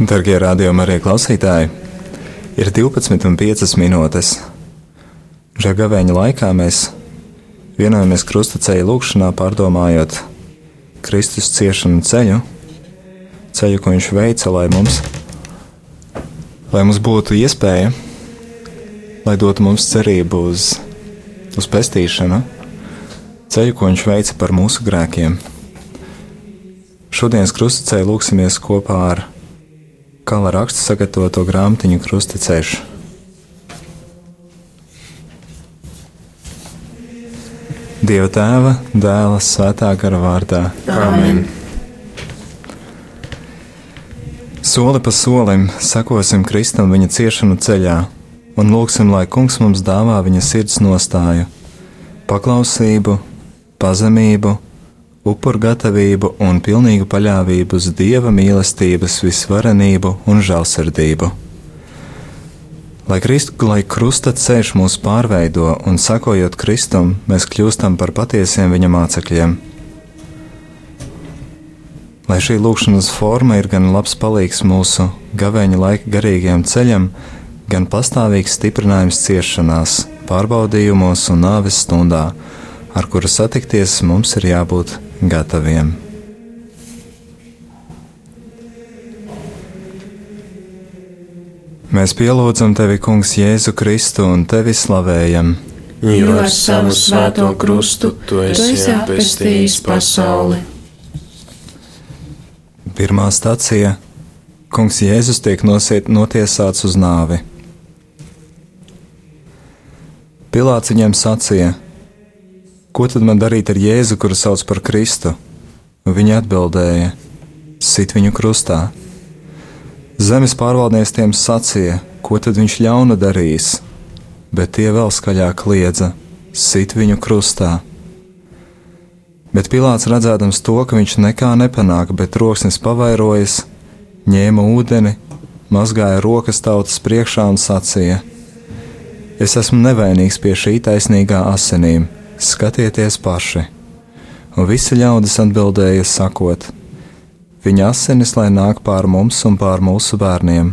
Darbie radījumi arī klausītāji, ir 12,5 minūtes. Šajā gavēņa laikā mēs vienojamies krustaceļa lūkšanā, pārdomājot Kristus ciešanu ceļu, ceļu, ko Viņš veica, lai mums, lai mums būtu iespēja, lai dotu mums cerību uz, uz pestīšanu, ceļu, ko Viņš veica par mūsu grēkiem. Šodienas krustaceļā lūksimies kopā ar Kala raksta sagatavoto grāmatiņu Krustaceļš. Dieva tēva, dēla, svētā gara vārdā. Āmen. Soli pa solim sekosim Kristum viņa ciešanu ceļā un lūgsim, lai Kungs mums dāvā viņa sirds nostāju, paklausību, pazemību, upurgatavību un pilnīgu paļāvību uz Dieva mīlestības visvarenību un žēlsirdību. Lai, Kristu, lai krusta ceļš mūs pārveido un sakojot Kristum, mēs kļūstam par patiesiem viņa mācekļiem. Lai šī lūkšanas forma ir gan labs palīgs mūsu gavēņa laika garīgajam ceļam, gan pastāvīgs stiprinājums ciešanās, pārbaudījumos un nāves stundā, ar kuru satikties mums ir jābūt gataviem. Mēs pielūdzam tevi, Kungs, Jēzu Kristu un tevi slavējam. Jo ar savu svēto krustu tu esi apestījis pasauli. Pirmā stācija - Kungs Jēzus tiek nosiet, notiesāts uz nāvi. Pilāts viņiem sacīja: Ko tad man darīt ar Jēzu, kuru sauc par Kristu? Viņa atbildēja: Sit viņu krustā. Zemes pārvaldnieks tiem sacīja, ko tad viņš ļauna darīs, bet tie vēl skaļāk kliedza: Sit viņu krustā. Bet Pilārs redzēdams to, ka viņš nekā nepanāk, bet troksnis pavairojas, ņēma ūdeni, mazgāja rokas tautas priekšā un sacīja: Es esmu nevainīgs pie šī taisnīgā asinīm skatieties paši. Un visi ļaudis atbildēja, sakot: Viņa asinis lai nāk pār mums un pār mūsu bērniem.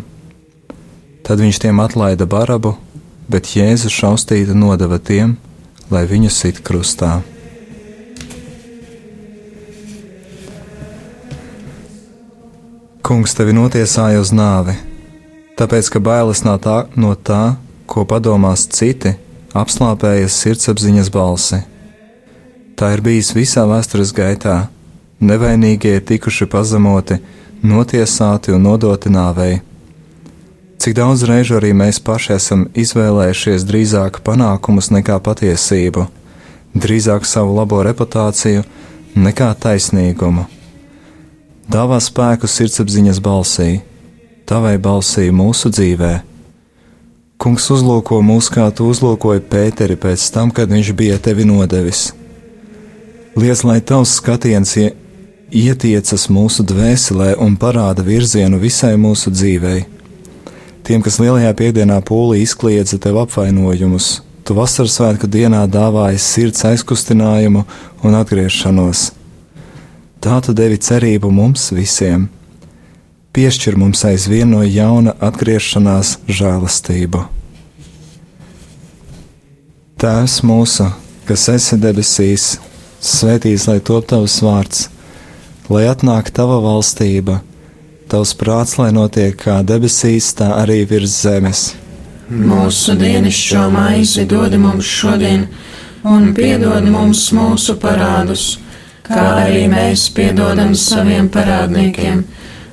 Tad viņš tiem atlaida barabu, bet Jēzus šaustītu nodeva tiem, lai viņu sit krustā. Kungs tevi notiesāja uz nāvi, tāpēc ka bailes no tā, no tā ko padomās citi, apslāpējas sirdsapziņas balsi. Tā ir bijis visā vēstures gaitā. Nevainīgie ir tikuši pazemoti, notiesāti un nodoti nāvei. Cik daudz reižu arī mēs paši esam izvēlējušies drīzāk panākumus nekā patiesību, drīzāk savu labo reputāciju nekā taisnīgumu. Dāvā spēku sirdsapziņas balsī, tavai balsī mūsu dzīvēm Kungs uzlūko mūs, kā tu uzlūkoji Pēteri pēc tam, kad viņš bija tevi nodevis. Liec, lai tavs skatiens ietiecas mūsu dvēselē un parāda virzienu visai mūsu dzīvei. Tiem, kas lielajā piekdienā pūlī izkliedza tev apvainojumus, tu vasaras svētku dienā dāvāji sirds aizkustinājumu un atgriešanos. Tā tu devi cerību mums visiem piešķir mums aizvien no jauna atgriešanās žēlastību. Tēvs mūsu, kas esi debesīs, svētīts lai top tavs vārds, lai atnāk tava valstība, tavs prāts, lai notiek kā debesīs, tā arī virs zemes. Mūsu dienascho maizi dod mums šodien, un piedod mums mūsu parādus, kā arī mēs piedodam saviem parādniekiem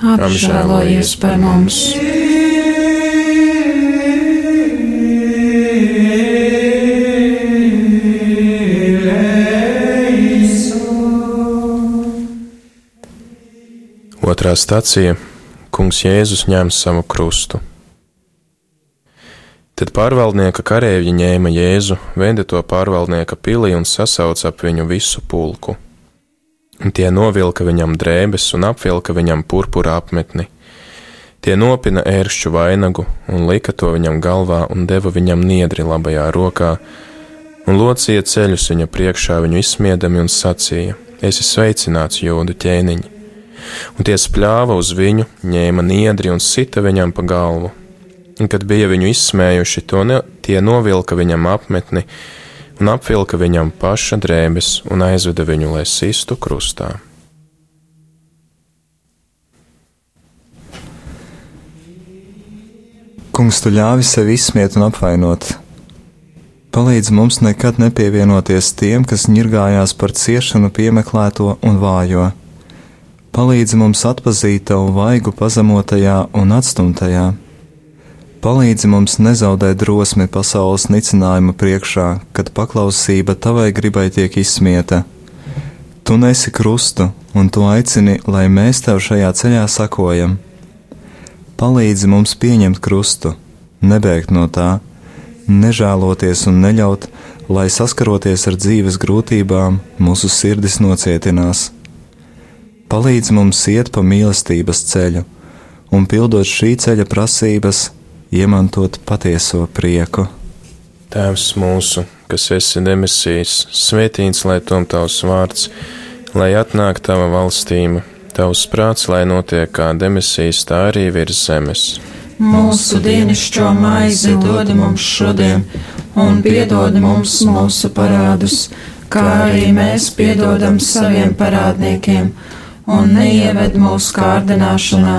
apžēlojies par mums! Otrā stācija kungs Jēzus ņem savu krustu. Tad pārvaldnieka kareivji ņēma Jēzu, veda to pārvaldnieka pilī un sasauca ap viņu visu pulku. Tie novilka viņam drēbes un apvilka viņam purpura apmetni. Tie nopina ēršķu vainagu un lika to viņam galvā un deva viņam niedri labajā rokā, un locīja ceļus viņa priekšā viņu izsmiedami un sacīja: Esi sveicināts, jūdu ķēniņi! Un tie spļāva uz viņu, ņēma niedri un sita viņam pa galvu. Un, kad bija viņu izsmējuši, to ne, tie novilka viņam apmetni un apvilka viņam paša drēbes un aizveda viņu, lai sistu krustā. Kungs, tu ļāvi sevi izsmiet un apvainot, Palīdz mums nekad nepievienoties tiem, kas ņirgājās par ciešanu piemeklēto un vājo. Palīdz mums atpazīt tavu vaigu pazemotajā un atstumtajā. Palīdzi mums nezaudēt drosmi pasaules nicinājuma priekšā, kad paklausība tavai gribai tiek izsmieta. Tu nesi krustu, un tu aicini, lai mēs tev šajā ceļā sakojam. Palīdzi mums pieņemt krustu, nebēgt no tā nežēloties un neļaut, lai saskaroties ar dzīves grūtībām, mūsu sirdis nocietinās. Palīdz mums iet pa mīlestības ceļu, un pildot šī ceļa prasības, iemantot patieso prieku. Tēvs mūsu, kas esi demisijas, svētīts lai tom tavs vārds, lai atnāk tava valstība, tavs prāts, lai notiek kā demisijas, tā arī virs zemes. Mūsu dienascho maizi dod mums šodien, un piedod mums mūsu parādus, kā arī mēs piedodam saviem parādniekiem, un neieved mūsu kārdināšanā,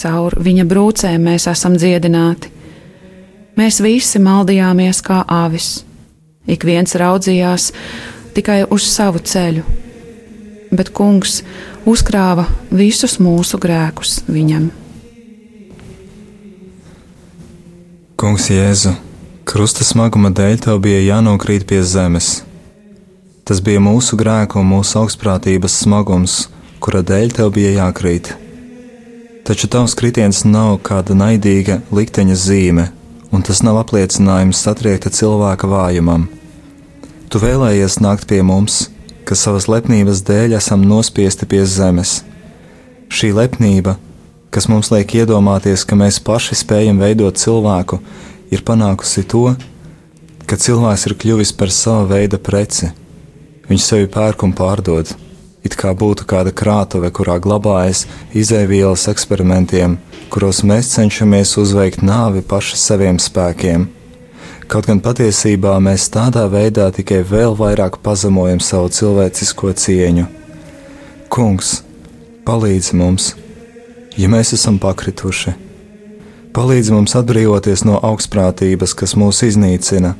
Caur viņa brūcēm mēs esam dziedināti. Mēs visi maldījāmies kā avis. Ik viens raudzījās tikai uz savu ceļu, bet kungs uzkrāja visus mūsu grēkus viņam. Kungs Jēzu, krusta smaguma dēļ tev bija jānokrīt pie zemes. Tas bija mūsu grēku un mūsu augstprātības smagums, kura dēļ tev bija jākrīt. Taču tavs kritiens nav kāda naidīga likteņa zīme, un tas nav apliecinājums satriekta cilvēka vājumam. Tu vēlējies nākt pie mums, kas savas lepnības dēļ esam nospiesti pie zemes. Šī lepnība, kas mums liek iedomāties, ka mēs paši spējam veidot cilvēku, ir panākusi to, ka cilvēks ir kļuvis par sava veida preci. Viņš sevi pērk un pārdod it kā būtu kāda krātuve, kurā glabājas izēvielas eksperimentiem, kuros mēs cenšamies uzveikt nāvi paši saviem spēkiem. Kaut gan patiesībā mēs tādā veidā tikai vēl vairāk pazemojam savu cilvēcisko cieņu. Kungs, palīdzi mums, ja mēs esam pakrituši! Palīdzi mums atbrīvoties no augstprātības, kas mūs iznīcina,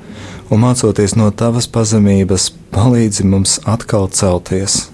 un mācoties no tavas pazemības, palīdzi mums atkal celties.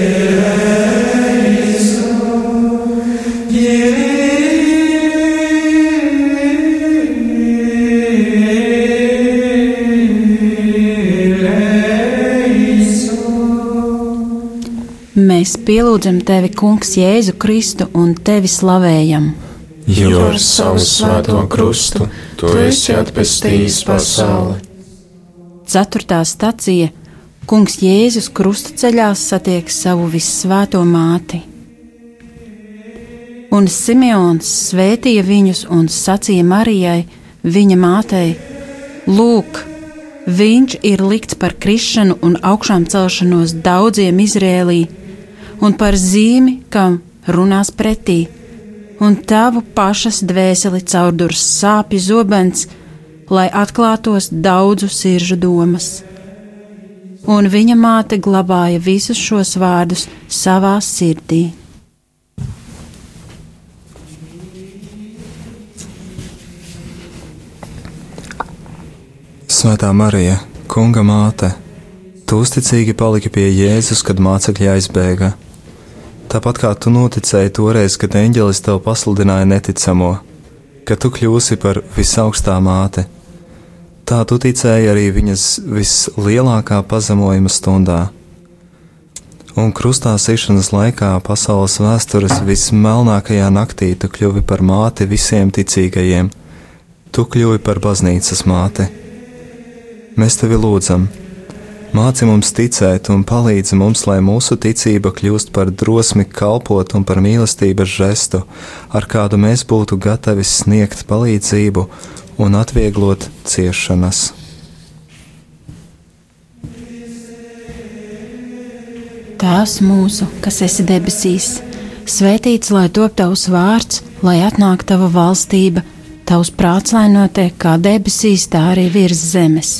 Mēs pielūdzam tevi, Kungs, Jēzu Kristu un tevi slavējam. Jo ar savu svēto krustu tu esi atpestījis pasauli. Ceturtā stacija Kungs Jēzus krustaceļā satiek savu vissvēto māti. Un Simeons svētīja viņus un sacīja Marijai, viņa mātei: Lūk, viņš ir likts par krišanu un augšām celšanos daudziem Izrēlī, un par zīmi, kam runās pretī, un tavu pašas dvēseli caurdurs sāpju zobens, lai atklātos daudzu siržu domas un viņa māte glabāja visus šos vārdus savā sirdī. Svētā Marija, Kunga māte, tu uzticīgi paliki pie Jēzus, kad mācekļi aizbēga. Tāpat kā tu noticēji toreiz, kad eņģelis tev pasludināja neticamo, ka tu kļūsi par visaugstā māte tā tu ticēji arī viņas vislielākā pazemojuma stundā. Un krustā sišanas laikā pasaules vēstures vismelnākajā naktī tu kļuvi par māti visiem ticīgajiem. Tu kļuvi par baznīcas māti. Mēs tevi lūdzam, māci mums ticēt un palīdzi mums, lai mūsu ticība kļūst par drosmi kalpot un par mīlestības žestu, ar kādu mēs būtu gatavi sniegt palīdzību un atvieglot ciešanas. Tēvs mūsu, kas esi debesīs, svētīts lai top tavs vārds, lai atnāktu tava valstība, tavs prāts, lai notiek kā debesīs, tā arī virs zemes.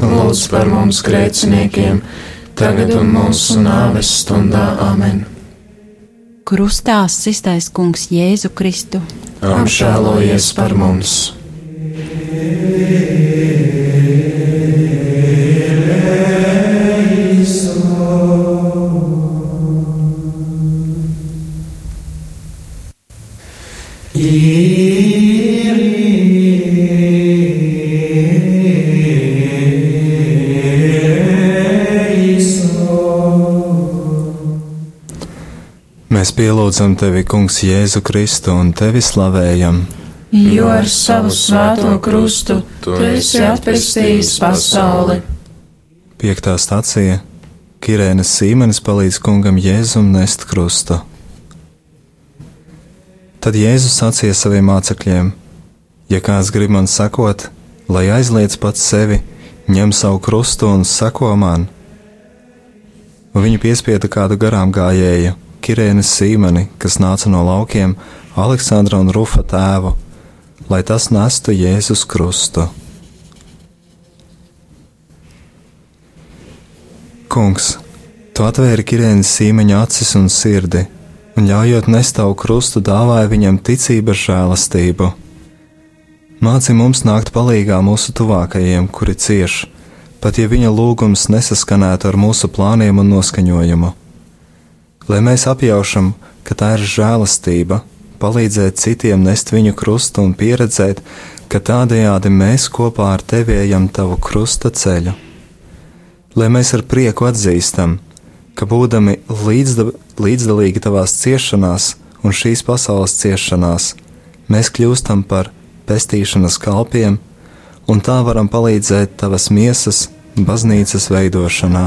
lūdz par mums grēciniekiem, tagad un mūsu nāves stundā amen. Krustā iztaisnē Kungs Jēzu Kristu apžēlojies par mums! Mēs pielūdzam tevi, Kungs, Jēzu Kristu un tevi slavējam. Jo ar savu svēto krustu tu esi atpestījis pasauli. Piektā stācija - Kirēnas Sīmenis palīdz kungam Jēzum nest krustu. Tad Jēzus sacīja saviem mācekļiem: Ja kāds grib man sekot, lai aizliedz pats sevi, ņem savu krustu un seko man. Viņu piespieda kādu garām gājēju Kirēnas Sīmeni, kas nāca no laukiem, Aleksandra un Rufa tēvu, lai tas nestu Jēzus krustu. Kungs, tu atvēri Kirēnas Sīmeņa acis un sirdi, un ļaujot nest tavu krustu, dāvāja viņam ticības žēlastību. Māci mums nākt palīgā mūsu tuvākajiem, kuri cieš, pat ja viņa lūgums nesaskanētu ar mūsu plāniem un noskaņojumu lai mēs apjaušam, ka tā ir žēlastība, palīdzēt citiem nest viņu krustu un pieredzēt, ka tādējādi mēs kopā ar tevi ejam tavu krusta ceļu. Lai mēs ar prieku atzīstam, ka būdami līdzda, līdzdalīgi tavās ciešanās un šīs pasaules ciešanās, mēs kļūstam par pestīšanas kalpiem, un tā varam palīdzēt tavas miesas baznīcas veidošanā.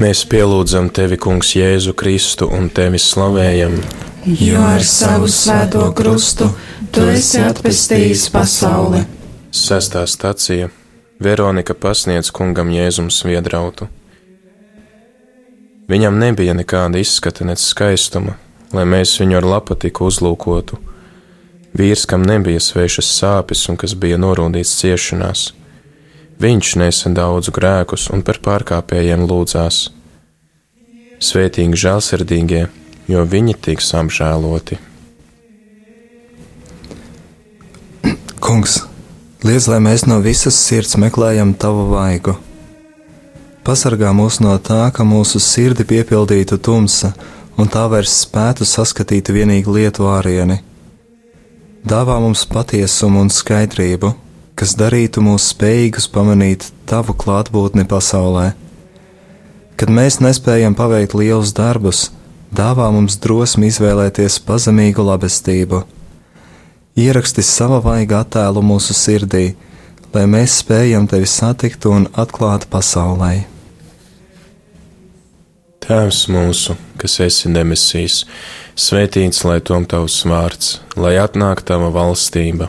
Mēs pielūdzam tevi, Kungs, Jēzu Kristu un tevi slavējam. Jo ar savu svēto krustu tu esi atpestījis pasauli. Sestā stacija Veronika pasniedz kungam Jēzum sviedrautu. Viņam nebija nekāda izskata, nec skaistuma, lai mēs viņu ar lapatiku uzlūkotu. Vīrs, kam nebija svešas sāpes un kas bija norūdīts ciešanās, viņš nesa daudzu grēkus un par pārkāpējiem lūdzās. Svētīgi žēlsirdīgie, jo viņi tiks apžēloti. Kungs, liedz, lai mēs no visas sirds meklējam tavu vaigu. Pasargā mūs no tā, ka mūsu sirdi piepildītu tumsa, un tā vairs spētu saskatīt vienīgu lietu ārieni. Dāvā mums patiesumu un skaidrību, kas darītu mūs spējīgus pamanīt tavu klātbūtni pasaulē. Kad mēs nespējam paveikt lielus darbus, dāvā mums drosmi izvēlēties pazemīgu labestību. Ieraksti sava vaiga attēlu mūsu sirdī, lai mēs spējam tevi satikt un atklāt pasaulē. Tēvs mūsu, kas esi debesīs, svētīts lai tom tavs vārds, lai atnāk tava valstība,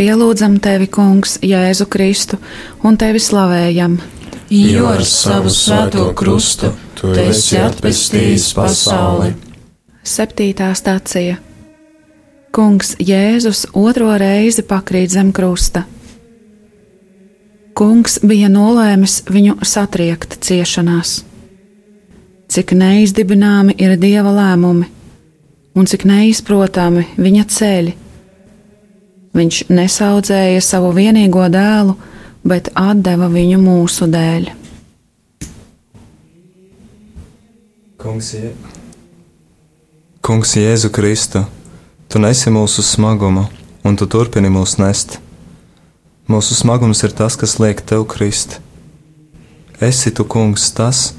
Pielūdzam tevi, Kungs, Jēzu Kristu, un tevi slavējam. Jo ar savu svēto krustu tu esi atpestījis pasauli. Septītā stācija Kungs Jēzus otro reizi pakrīt zem krusta. Kungs bija nolēmis viņu satriekt ciešanās. Cik neizdibināmi ir dieva lēmumi, un cik neizprotami viņa ceļi. Viņš nesaudzēja savu vienīgo dēlu, bet deva viņu mūsu dēļ. Kungs, Je... Kungs Jēzu Kristu, tu nesi mūsu smagumu, un tu turpini mūs nest. Mūsu smagums ir tas, kas liek tev krist. Esi tu, kungs, tas,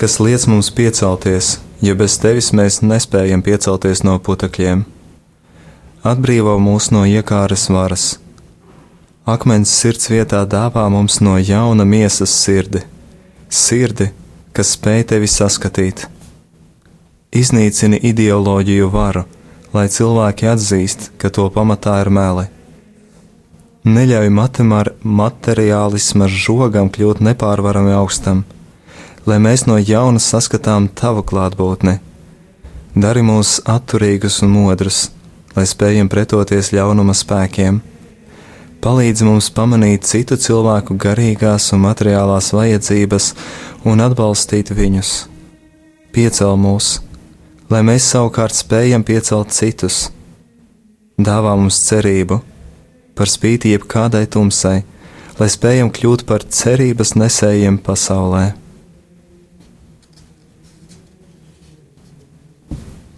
kas liec mums piecelties, jo bez tevis mēs nespējam piecelties no putekļiem. Atbrīvo mūs no iekāres varas. Akmens sirds vietā dāvā mums no jauna miesas sirdi, sirdi, kas spēj tevi saskatīt. Iznīcini ideoloģiju varu, lai cilvēki atzīst, ka to pamatā ir meli. Neļauj materiālisma žogam kļūt nepārvarami augstam, lai mēs no jauna saskatām tavu klātbūtni. Dari mūs atturīgus un modrus, lai spējam pretoties ļaunuma spēkiem. Palīdzi mums pamanīt citu cilvēku garīgās un materiālās vajadzības un atbalstīt viņus. Piecel mūs! lai mēs savukārt spējam piecelt citus. Dāvā mums cerību, par spīti jebkādai tumsai, lai spējam kļūt par cerības nesējiem pasaulē.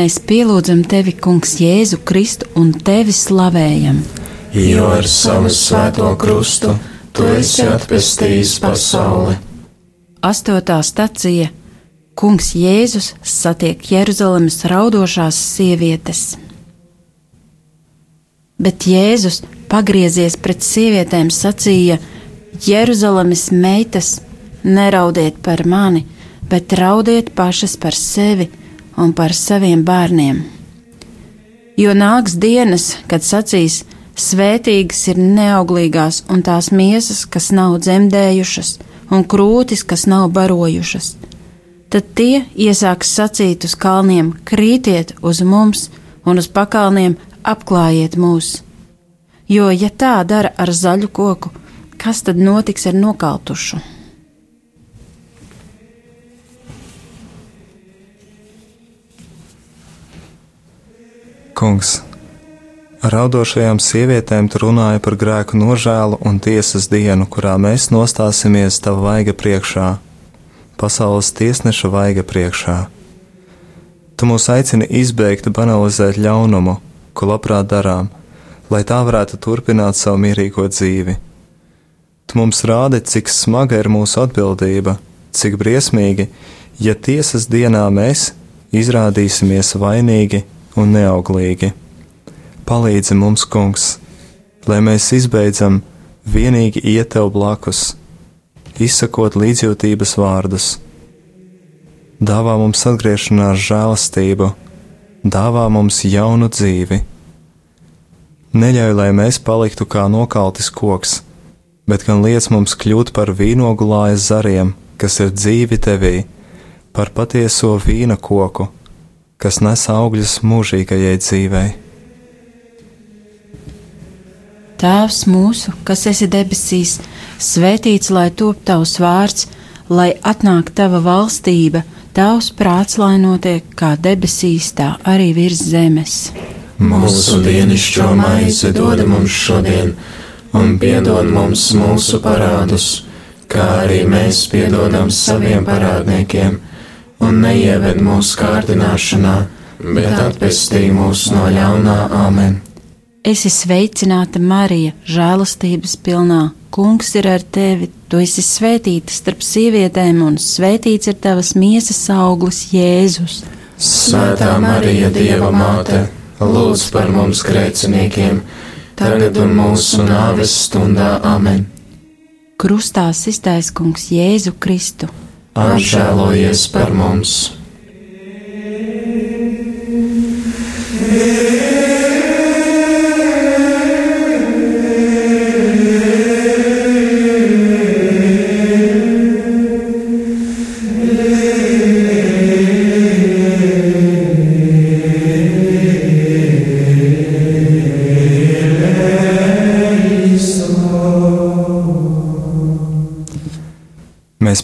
Mēs pielūdzam tevi, Kungs, Jēzu Kristu un tevi slavējam. Jo ar savu svēto krustu tu esi atpestījis pasauli. Astotā stacija Kungs Jēzus satiek Jeruzalemes raudošās sievietes. Bet Jēzus, pagriezies pret sievietēm, sacīja: Jeruzalemes meitas, neraudiet par mani, bet raudiet pašas par sevi un par saviem bērniem. Jo nāks dienas, kad sacīs, svētīgas ir neauglīgās un tās miesas, kas nav dzemdējušas, un krūtis, kas nav barojušas. Tad tie iesāks sacīt uz kalniem: krītiet uz mums, un uz pakalniem apklājiet mūs. Jo, ja tā dara ar zaļu koku, kas tad notiks ar nokautušu? Kungs, raudošajām sievietēm tu runāji par grēku nožēlu un tiesas dienu, kurā mēs nostāsimies tava vaiga priekšā, pasaules tiesneša vaiga priekšā. Tu mūs aicini izbeigt, banalizēt ļaunumu, ko labprāt darām, lai tā varētu turpināt savu mierīgo dzīvi. Tu mums rādi, cik smaga ir mūsu atbildība, cik briesmīgi, ja tiesas dienā mēs izrādīsimies vainīgi un neauglīgi. Palīdzi mums, Kungs, lai mēs izbeidzam vienīgi iet tev blakus, izsakot līdzjūtības vārdus. Dāvā mums atgriešanās žēlastību, dāvā mums jaunu dzīvi. Neļauj, lai mēs paliktu kā nokaltis koks, bet gan liec mums kļūt par vīnogulājas zariem, kas ir dzīvi tevī, par patieso vīna koku kas nes augļus mūžīgajai dzīvei. Tēvs mūsu, kas esi debesīs, svētīts lai top tavs vārds, lai atnāk tava valstība, tavs prāts, lai notiek kā debesīs, tā arī virs zemes. Mūsu dienascho maizi dod mums šodien, un piedod mums mūsu parādus, kā arī mēs piedodam saviem parādniekiem un neieved mūsu kārdināšanā, bet atpestī mūs no ļaunā amen. Esi sveicināta, Marija, žēlastības pilnā. Kungs ir ar tevi, tu esi svētīta starp sievietēm, un svētīts ir tavas miesas auglis, Jēzus. Svētā Marija, Dieva māte, lūdz par mums grēciniekiem, tagad un mūsu nāves stundā amen. Krustā iztaisnē kungs Jēzu Kristu. Apžēlojies par mums!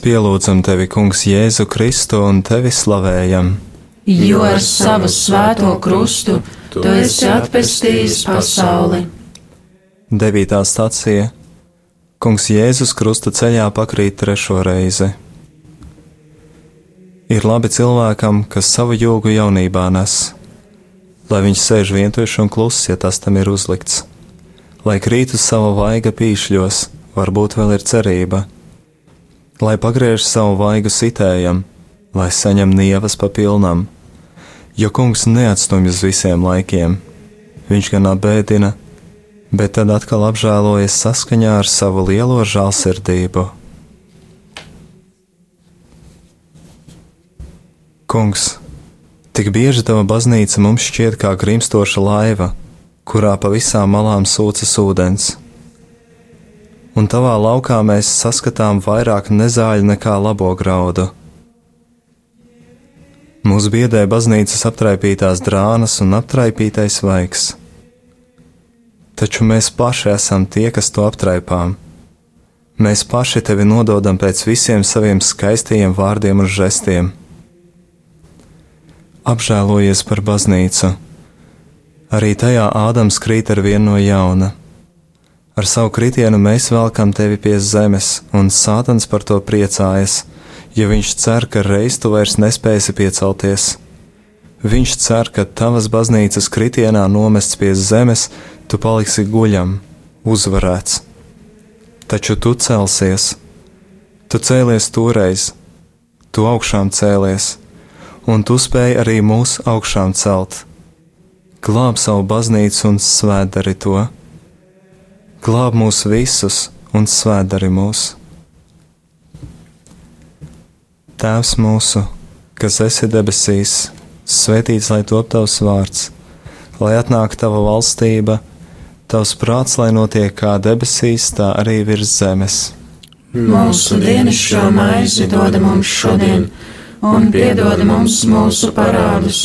Pielūdzam tevi, Kungs, Jēzu Kristu un tevi slavējam. Jo ar savu svēto krustu tu esi atpestījis pasauli. Devītā stācija Kungs Jēzus krusta ceļā pakrīt trešo reizi. Ir labi cilvēkam, kas savu jūgu jaunībā nes, lai viņš sēž vientuļš un kluss, ja tas tam ir uzlikts, lai krīt uz sava vaiga pīšļos, varbūt vēl ir cerība, lai pagriež savu vaigu sitējam, lai saņem nievas pa pilnam, jo kungs neatstumj uz visiem laikiem, viņš gan apbēdina, bet tad atkal apžēlojas saskaņā ar savu lielo žēlsirdību. Kungs, tik bieži tava baznīca mums šķiet kā grimstoša laiva, kurā pa visām malām sūcas ūdens. Un tavā laukā mēs saskatām vairāk nezāļu nekā labo graudu. Mūsu biedē baznīcas aptraipītās drānas un aptraipītais vaigs. Taču mēs paši esam tie, kas to aptraipām. Mēs paši tevi nododam pēc visiem saviem skaistajiem vārdiem un žestiem apžēlojies par baznīcu. Arī tajā Ādams krīt ar vienu no jauna. Ar savu kritienu mēs velkam tevi pie zemes, un Sātans par to priecājas, jo viņš cer, ka reiz tu vairs nespēsi piecelties. Viņš cer, ka tavas baznīcas kritienā nomests pie zemes, tu paliksi guļam, uzvarēts. Taču tu celsies, tu cēlies toreiz, tu augšām cēlies un tu spēj arī mūs augšām celt. Glāb savu baznīcu un svētdari to. Glāb mūs visus un svētdari mūs. Tēvs mūsu, kas esi debesīs, svētīts lai top tavs vārds, lai atnāk tava valstība, tavs prāts, lai notiek kā debesīs, tā arī virs zemes. Mūsu dienascho maizi dod mums šodien un piedod mums mūsu parādus,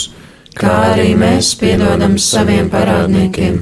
kā arī mēs piedodam saviem parādniekiem,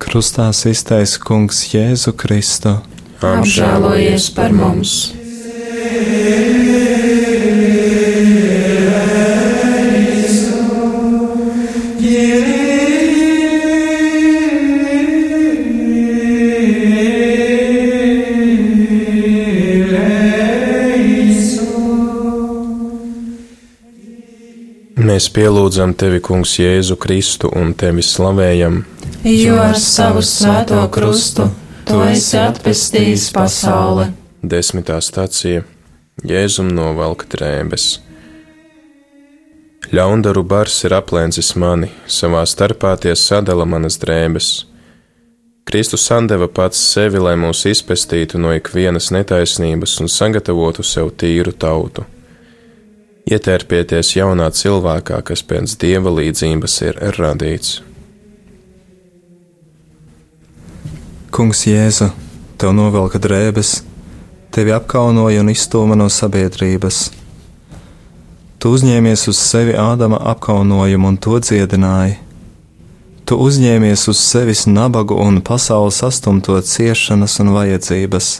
Krustā iztaisa Kungs Jēzu Kristu. Apžēlojies par mums! Mēs pielūdzam tevi, Kungs, Jēzu Kristu un tevi slavējam. Jo ar savu svēto krustu tu esi atpestījis pasauli. Desmitā stācija Jēzum novelk drēbes. Ļaundaru bars ir aplēncis mani, savā starpā tie sadala manas drēbes. Kristus sandeva pats sevi, lai mūs izpestītu no ikvienas netaisnības un sagatavotu sev tīru tautu. Ietērpieties jaunā cilvēkā, kas pēc dieva līdzības ir radīts. Kungs Jēzu, tev novelka drēbes, tevi apkaunoja un izstūma no sabiedrības. Tu uzņēmies uz sevi Ādama apkaunojumu un to dziedināji. Tu uzņēmies uz sevis nabagu un pasaules astumto ciešanas un vajadzības.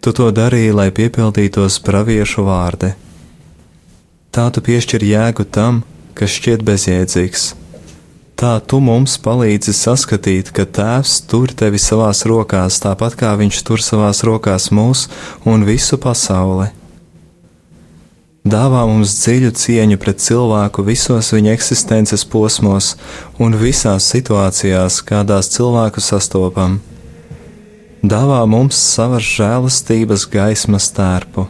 Tu to darīji, lai piepildītos praviešu vārdi. Tā tu piešķir jēgu tam, kas šķiet bezjēdzīgs. Tā tu mums palīdzi saskatīt, ka Tēvs tur tevi savās rokās, tāpat kā Viņš tur savās rokās mūs un visu pasauli. Dāvā mums dziļu cieņu pret cilvēku visos viņa eksistences posmos un visās situācijās, kādās cilvēku sastopam dāvā mums savas žēlastības gaismas tērpu.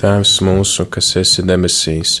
Tēvs mūsu, kas esi debesīs,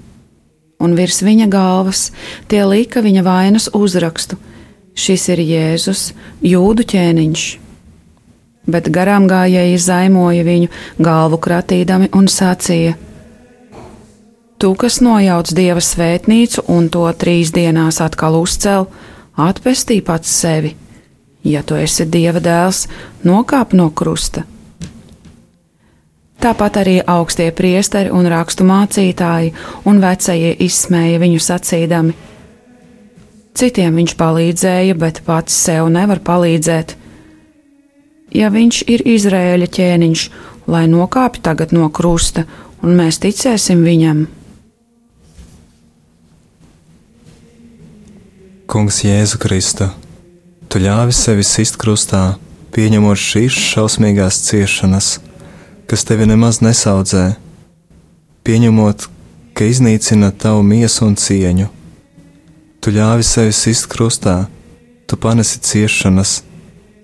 Un virs viņa galvas tie lika viņa vainas uzrakstu – Šis ir Jēzus, jūdu ķēniņš. Bet garām gājēji zaimoja viņu galvu kratīdami un sacīja: Tu, kas nojauc dieva svētnīcu un to trīs dienās atkal uzcēl, atpestī pats sevi. Ja tu esi dieva dēls, nokāp no krusta. Tāpat arī augstie priesteri un rakstu mācītāji un vecie izsmēja viņu sacīdami: Citiem viņš palīdzēja, bet pats sev nevar palīdzēt. Ja viņš ir Izrēļa ķēniņš, lai nokāpj tagad no krusta, un mēs ticēsim viņam. Kungs Jēzu Kristu, tu ļāvi sevi sist krustā, pieņemot šīs šausmīgās ciešanas, kas tevi nemaz nesaudzē, pieņemot, ka iznīcina tavu miesu un cieņu Tu ļāvi sevi sist krustā, tu panesi ciešanas,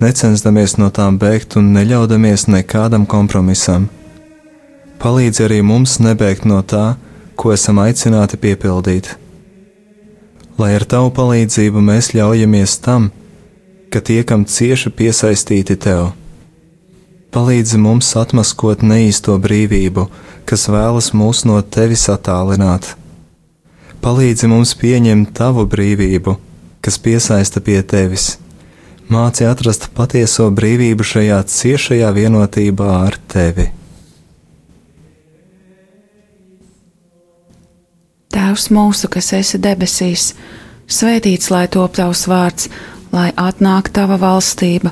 necensdamies no tām bēgt un neļaudamies nekādam kompromisam. Palīdzi arī mums nebēgt no tā, ko esam aicināti piepildīt. Lai ar tavu palīdzību mēs ļaujamies tam, ka tiekam cieši piesaistīti tev. Palīdzi mums atmaskot neīsto brīvību, kas vēlas mūs no tevis attālināt palīdzi mums pieņemt tavu brīvību, kas piesaista pie tevis. Māci atrast patieso brīvību šajā ciešajā vienotībā ar tevi. Tēvs mūsu, kas esi debesīs, svētīts lai top tavs vārds, lai atnāk tava valstība.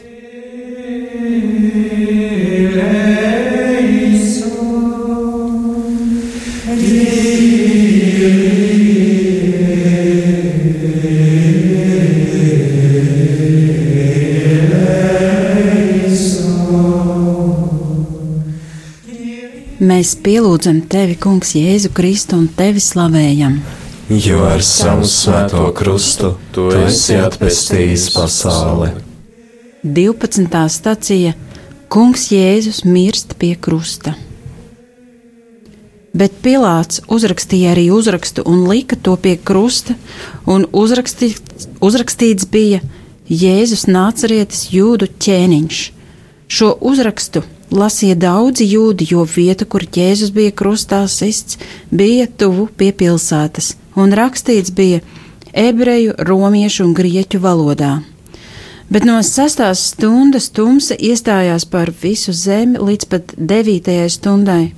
Mēs pielūdzam tevi, Kungs, Jēzu Kristu un tevi slavējam. Jo ar savu svēto krustu tu esi atpestījis pasauli. 12. stacija Kungs Jēzus mirst pie krusta. Bet Pilārs uzrakstīja arī uzrakstu un lika to pie krusta, un uzrakstīts, uzrakstīts bija Jēzus nācerietis jūdu ķēniņš. Šo uzrakstu lasīja daudzi jūdi, jo vieta, kur Jēzus bija krustā sists, bija tuvu pie pilsētas, un rakstīts bija ebreju, romiešu un grieķu valodā. Bet no sastās stundas tumsa iestājās par visu zemi līdz pat devītajai stundai,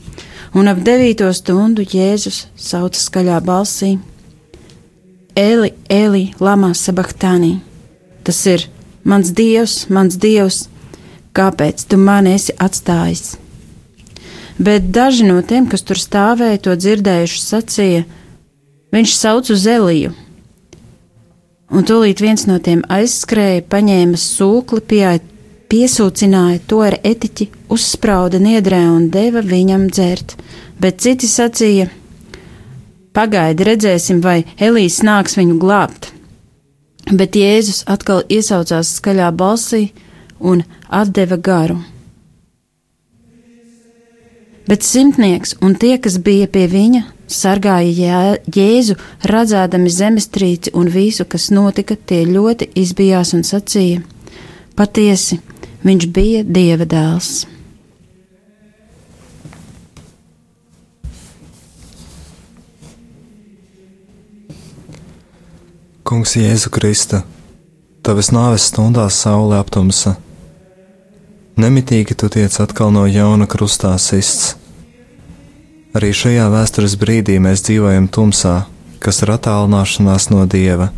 un ap devīto stundu Jēzus sauca skaļā balsī: Eli, Eli, Lama Sabachtānī! Tas ir mans dievs, mans dievs! Kāpēc tu mani esi atstājis? Bet daži no tiem, kas tur stāvēja, to dzirdējuši, sacīja: Viņš sauc uz Eliju. Un tūlīt viens no tiem aizskrēja, paņēma sūkli, pieeja, piesūcināja to ar etiķi, uzsprauda niedrē un deva viņam dzert. Bet citi sacīja: Pagaidi, redzēsim, vai Elīs nāks viņu glābt. Bet Jēzus atkal iesaucās skaļā balsī un atdeva garu. Bet simtnieks un tie, kas bija pie viņa, sargāja Jēzu, redzēdami zemestrīci un visu, kas notika, tie ļoti izbijās un sacīja: Patiesi, viņš bija dieva dēls. Kungs Jēzu Kristu, tavas nāves stundās saule aptumsa Nemitīgi tu tiec atkal no jauna krustā sists. Arī šajā vēstures brīdī mēs dzīvojam tumsā, kas ir attālināšanās no dieva.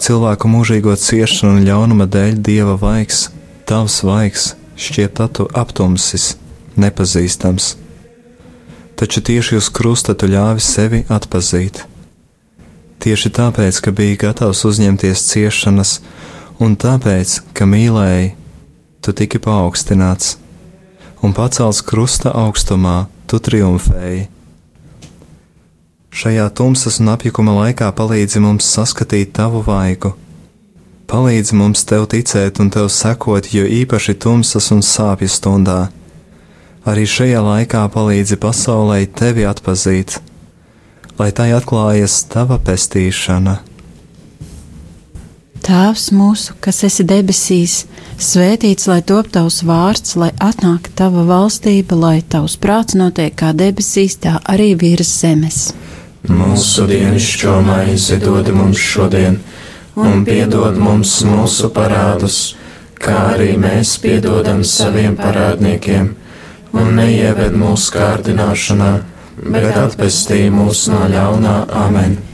Cilvēku mūžīgo ciešanu un ļaunuma dēļ dieva vaigs, tavs vaigs, šķiet aptumsis, nepazīstams. Taču tieši uz krusta tu ļāvi sevi atpazīt. Tieši tāpēc, ka biji gatavs uzņemties ciešanas, un tāpēc, ka mīlēji, tu tiki paaugstināts, un pacelts krusta augstumā, tu triumfēji. Šajā tumsas un apjukuma laikā palīdzi mums saskatīt tavu vaigu. Palīdzi mums tev ticēt un tev sekot, jo īpaši tumsas un sāpju stundā. Arī šajā laikā palīdzi pasaulē tevi atpazīt, lai tai atklājas tava pestīšana. Tēvs mūsu, kas esi debesīs, svētīts lai top tavs vārds, lai atnāk tava valstība, lai tavs prāts notiek kā debesīs, tā arī virs zemes. Mūsu dienascho maizi dod mums šodien, un piedod mums mūsu parādus, kā arī mēs piedodam saviem parādniekiem, un neieved mūsu kārdināšanā, bet atpestī mūs no ļaunā amen.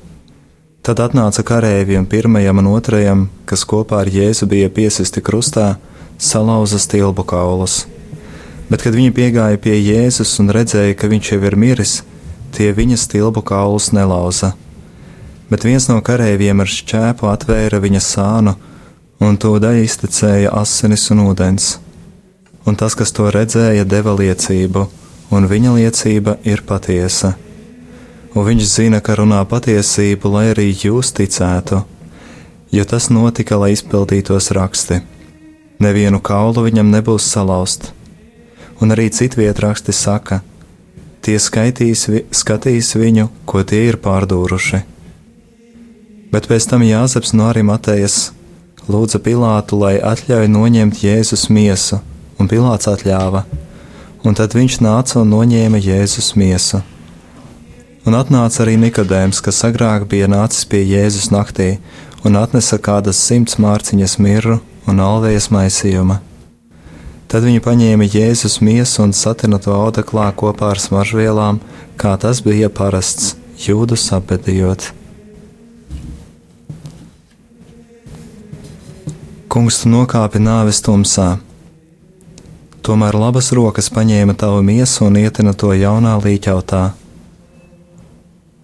Tad atnāca kareiviem pirmajam un otrajam, kas kopā ar Jēzu bija piesisti krustā, salauza stilbu kaulus. Bet, kad viņi piegāja pie Jēzus un redzēja, ka viņš jau ir miris, tie viņa stilbu kaulus nelauza. Bet viens no kareiviem ar šķēpu atvēra viņa sānu, un to daļa iztecēja asinis un ūdens. Un tas, kas to redzēja, deva liecību, un viņa liecība ir patiesa un viņš zina, ka runā patiesību, lai arī jūs ticētu, jo tas notika, lai izpildītos raksti. Nevienu kaulu viņam nebūs salauzt, un arī citviet raksti saka, tie skaitīs, skatīs viņu, ko tie ir pārdūruši. Bet pēc tam Jāzeps no Arimatējas lūdza Pilātu, lai atļauj noņemt Jēzus miesu, un Pilāts atļāva, un tad viņš nāca un noņēma Jēzus miesu Un atnāca arī Nikodēms, kas agrāk bija nācis pie Jēzus naktī un atnesa kādas simts mārciņas mirru un alvējas maisījuma. Tad viņi paņēma Jēzus miesu un satina to audeklā kopā ar smaržvielām, kā tas bija parasts, jūdu apbedījot. Kungs, tu nokāpi nāves tumsā, tomēr labas rokas paņēma tavu miesu un ietina to jaunā līķautā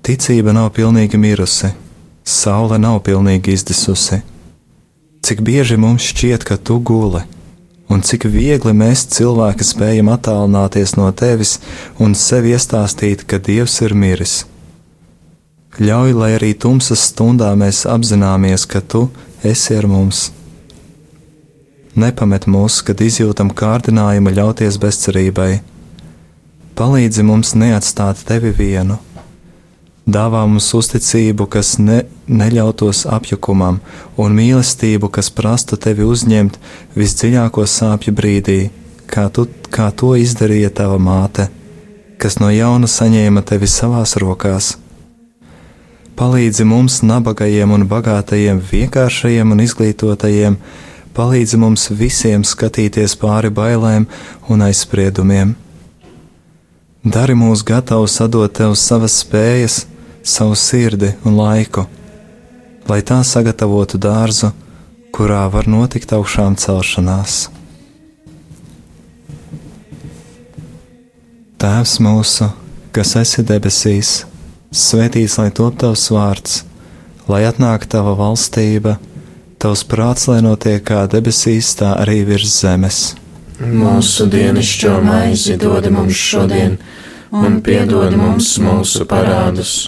Ticība nav pilnīgi mirusi, saule nav pilnīgi izdesusi. Cik bieži mums šķiet, ka tu guli, un cik viegli mēs cilvēki spējam attālināties no tevis un sev iestāstīt, ka Dievs ir miris. Ļauj, lai arī tumsas stundā mēs apzināmies, ka tu esi ar mums. Nepamet mūs, kad izjūtam kārdinājumu ļauties bezcerībai. Palīdzi mums neatstāt tevi vienu dāvā mums uzticību, kas ne, neļautos apjukumam, un mīlestību, kas prastu tevi uzņemt visdziļāko sāpju brīdī, kā, tu, kā to izdarīja tava māte, kas no jauna saņēma tevi savās rokās. Palīdzi mums, nabagajiem un bagātajiem, vienkāršajiem un izglītotajiem, palīdzi mums visiem skatīties pāri bailēm un aizspriedumiem. Dari mūs gatavus sadot tev savas spējas, savu sirdi un laiku, lai tā sagatavotu dārzu, kurā var notikt augšām celšanās. Tēvs mūsu, kas esi debesīs, svētīts lai top tavs vārds, lai atnāktu tava valstība, tavs prāts, lai notiek kā debesīs, tā arī virs zemes. Mūsu dienascho maizi dod mums šodien, un piedod mums mūsu parādus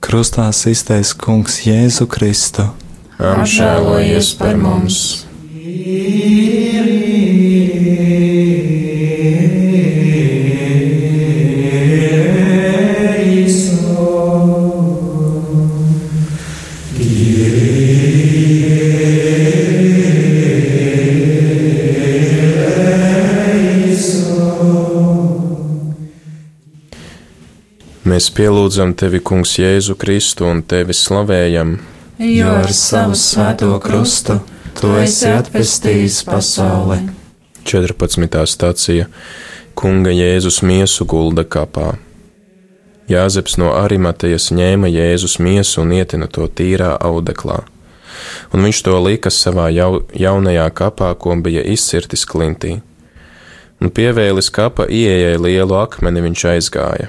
Krustā iztaisa Kungs Jēzu Kristu. Apžēlojies par mums! Mēs pielūdzam tevi, Kungs, Jēzu Kristu un tevi slavējam, jo ar savu svēto krustu tu esi atpestījis pasauli. 14. stācija Kunga Jēzus miesu gulda kapā. Jāzeps no Arimatejas ņēma Jēzus miesu un ietina to tīrā audeklā, un viņš to lika savā jau, jaunajā kapā, ko bija izcirtis klintī. Un pievēlis kapa ieejai lielu akmeni viņš aizgāja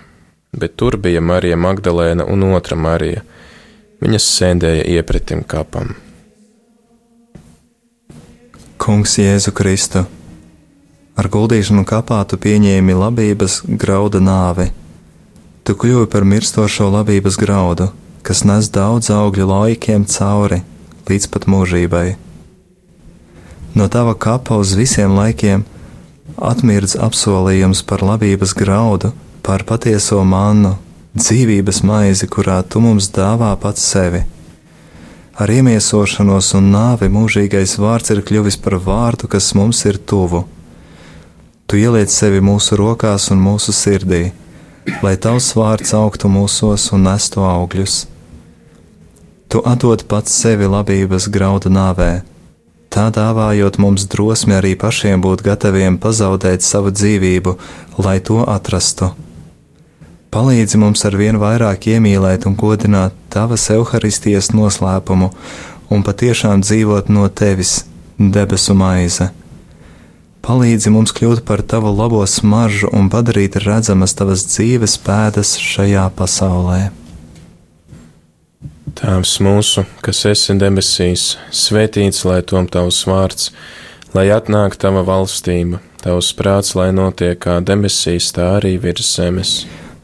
bet tur bija Marija Magdalēna un otra Marija, Viņas sēdēja iepretim kapam. Kungs Jēzu Kristu, ar guldīšanu kapā tu pieņēmi labības grauda nāvi. Tu kļuvi par mirstošo labības graudu, kas nes daudz augļu laikiem cauri līdz pat mūžībai. No tava kapa uz visiem laikiem atmirdz apsolījums par labības graudu, par patieso mannu, dzīvības maizi, kurā tu mums dāvā pats sevi. Ar iemiesošanos un nāvi mūžīgais vārds ir kļuvis par vārdu, kas mums ir tuvu. Tu ieliec sevi mūsu rokās un mūsu sirdī, lai tavs vārds augtu mūsos un nestu augļus. Tu atdod pats sevi labības graudu nāvē, tā dāvājot mums drosmi arī pašiem būt gataviem pazaudēt savu dzīvību, lai to atrastu. Palīdzi mums ar vien vairāk iemīlēt un godināt Tavas evaharistijas noslēpumu un patiešām dzīvot no Tevis, debesu maize. Palīdzi mums kļūt par Tavu labo smaržu un padarīt redzamas Tavas dzīves pēdas šajā pasaulē. Tēvs mūsu, kas esi debesīs, svētīts lai tom tavs vārds, lai atnāk tava valstība, tavs prāts, lai notiek kā debesīs, tā arī virs zemes.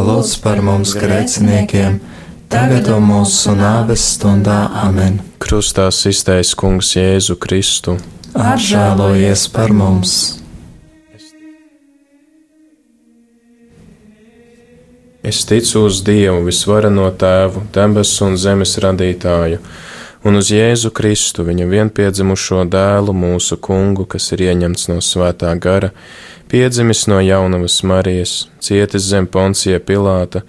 lūdz par mums grēciniekiem, tagad mūsu nāves stundā amen. Krustā iztais kungs Jēzu Kristu. Apžēlojies par mums! Es ticu uz Dievu, visvarano Tēvu, debesu un zemes radītāju, un uz Jēzu Kristu, viņa vienpiedzimušo dēlu, mūsu kungu, kas ir ieņemts no svētā gara, piedzimis no jaunavas Marijas, cietis zem poncija Pilāta,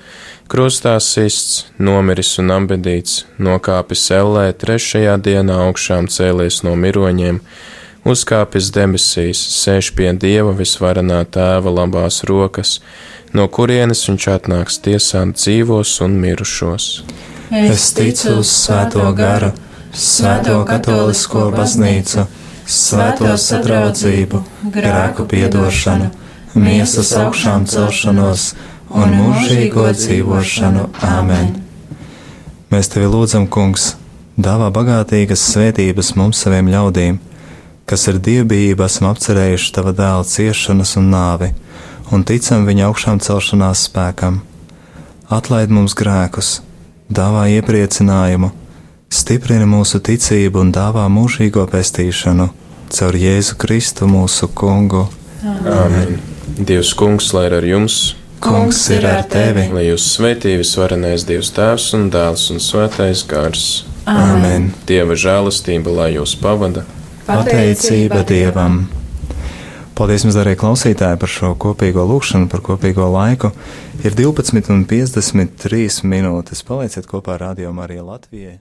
krustā sists, nomiris un ambedīts, nokāpis ellē, trešajā dienā augšām cēlies no miroņiem, uzkāpis debesīs, sēž pie Dieva visvarenā Tēva labās rokas, no kurienes viņš atnāks tiesāt dzīvos un mirušos. Es ticu uz Svēto garu, Svēto katolisko baznīcu, Svēto sadraudzību, grēku piedošanu, miesas augšām celšanos un mūžīgo dzīvošanu. Āmen! Mēs tevi lūdzam, Kungs, dāvā bagātīgas svētības mums saviem ļaudīm, kas ar dievbijību esam apcerējuši tava dēla ciešanas un nāvi un ticam viņa augšām celšanās spēkam. Atlaid mums grēkus, dāvā iepriecinājumu, stiprina mūsu ticību un dāvā mūžīgo pestīšanu caur Jēzu Kristu mūsu Kungu. Amen! Dievs kungs, lai ir ar jums! Kungs ir ar tevi! Lai jūs svētī visvarenais Dievs Tēvs un Dēls un Svētais Gars! Amen! Dieva žēlastība, lai jūs pavada! Pateicība Dievam! Paldies jums, darbie klausītāji, par šo kopīgo lūkšanu, par kopīgo laiku. Ir 12,53 minūtes. Palieciet kopā ar Radio Mariju Latvijai.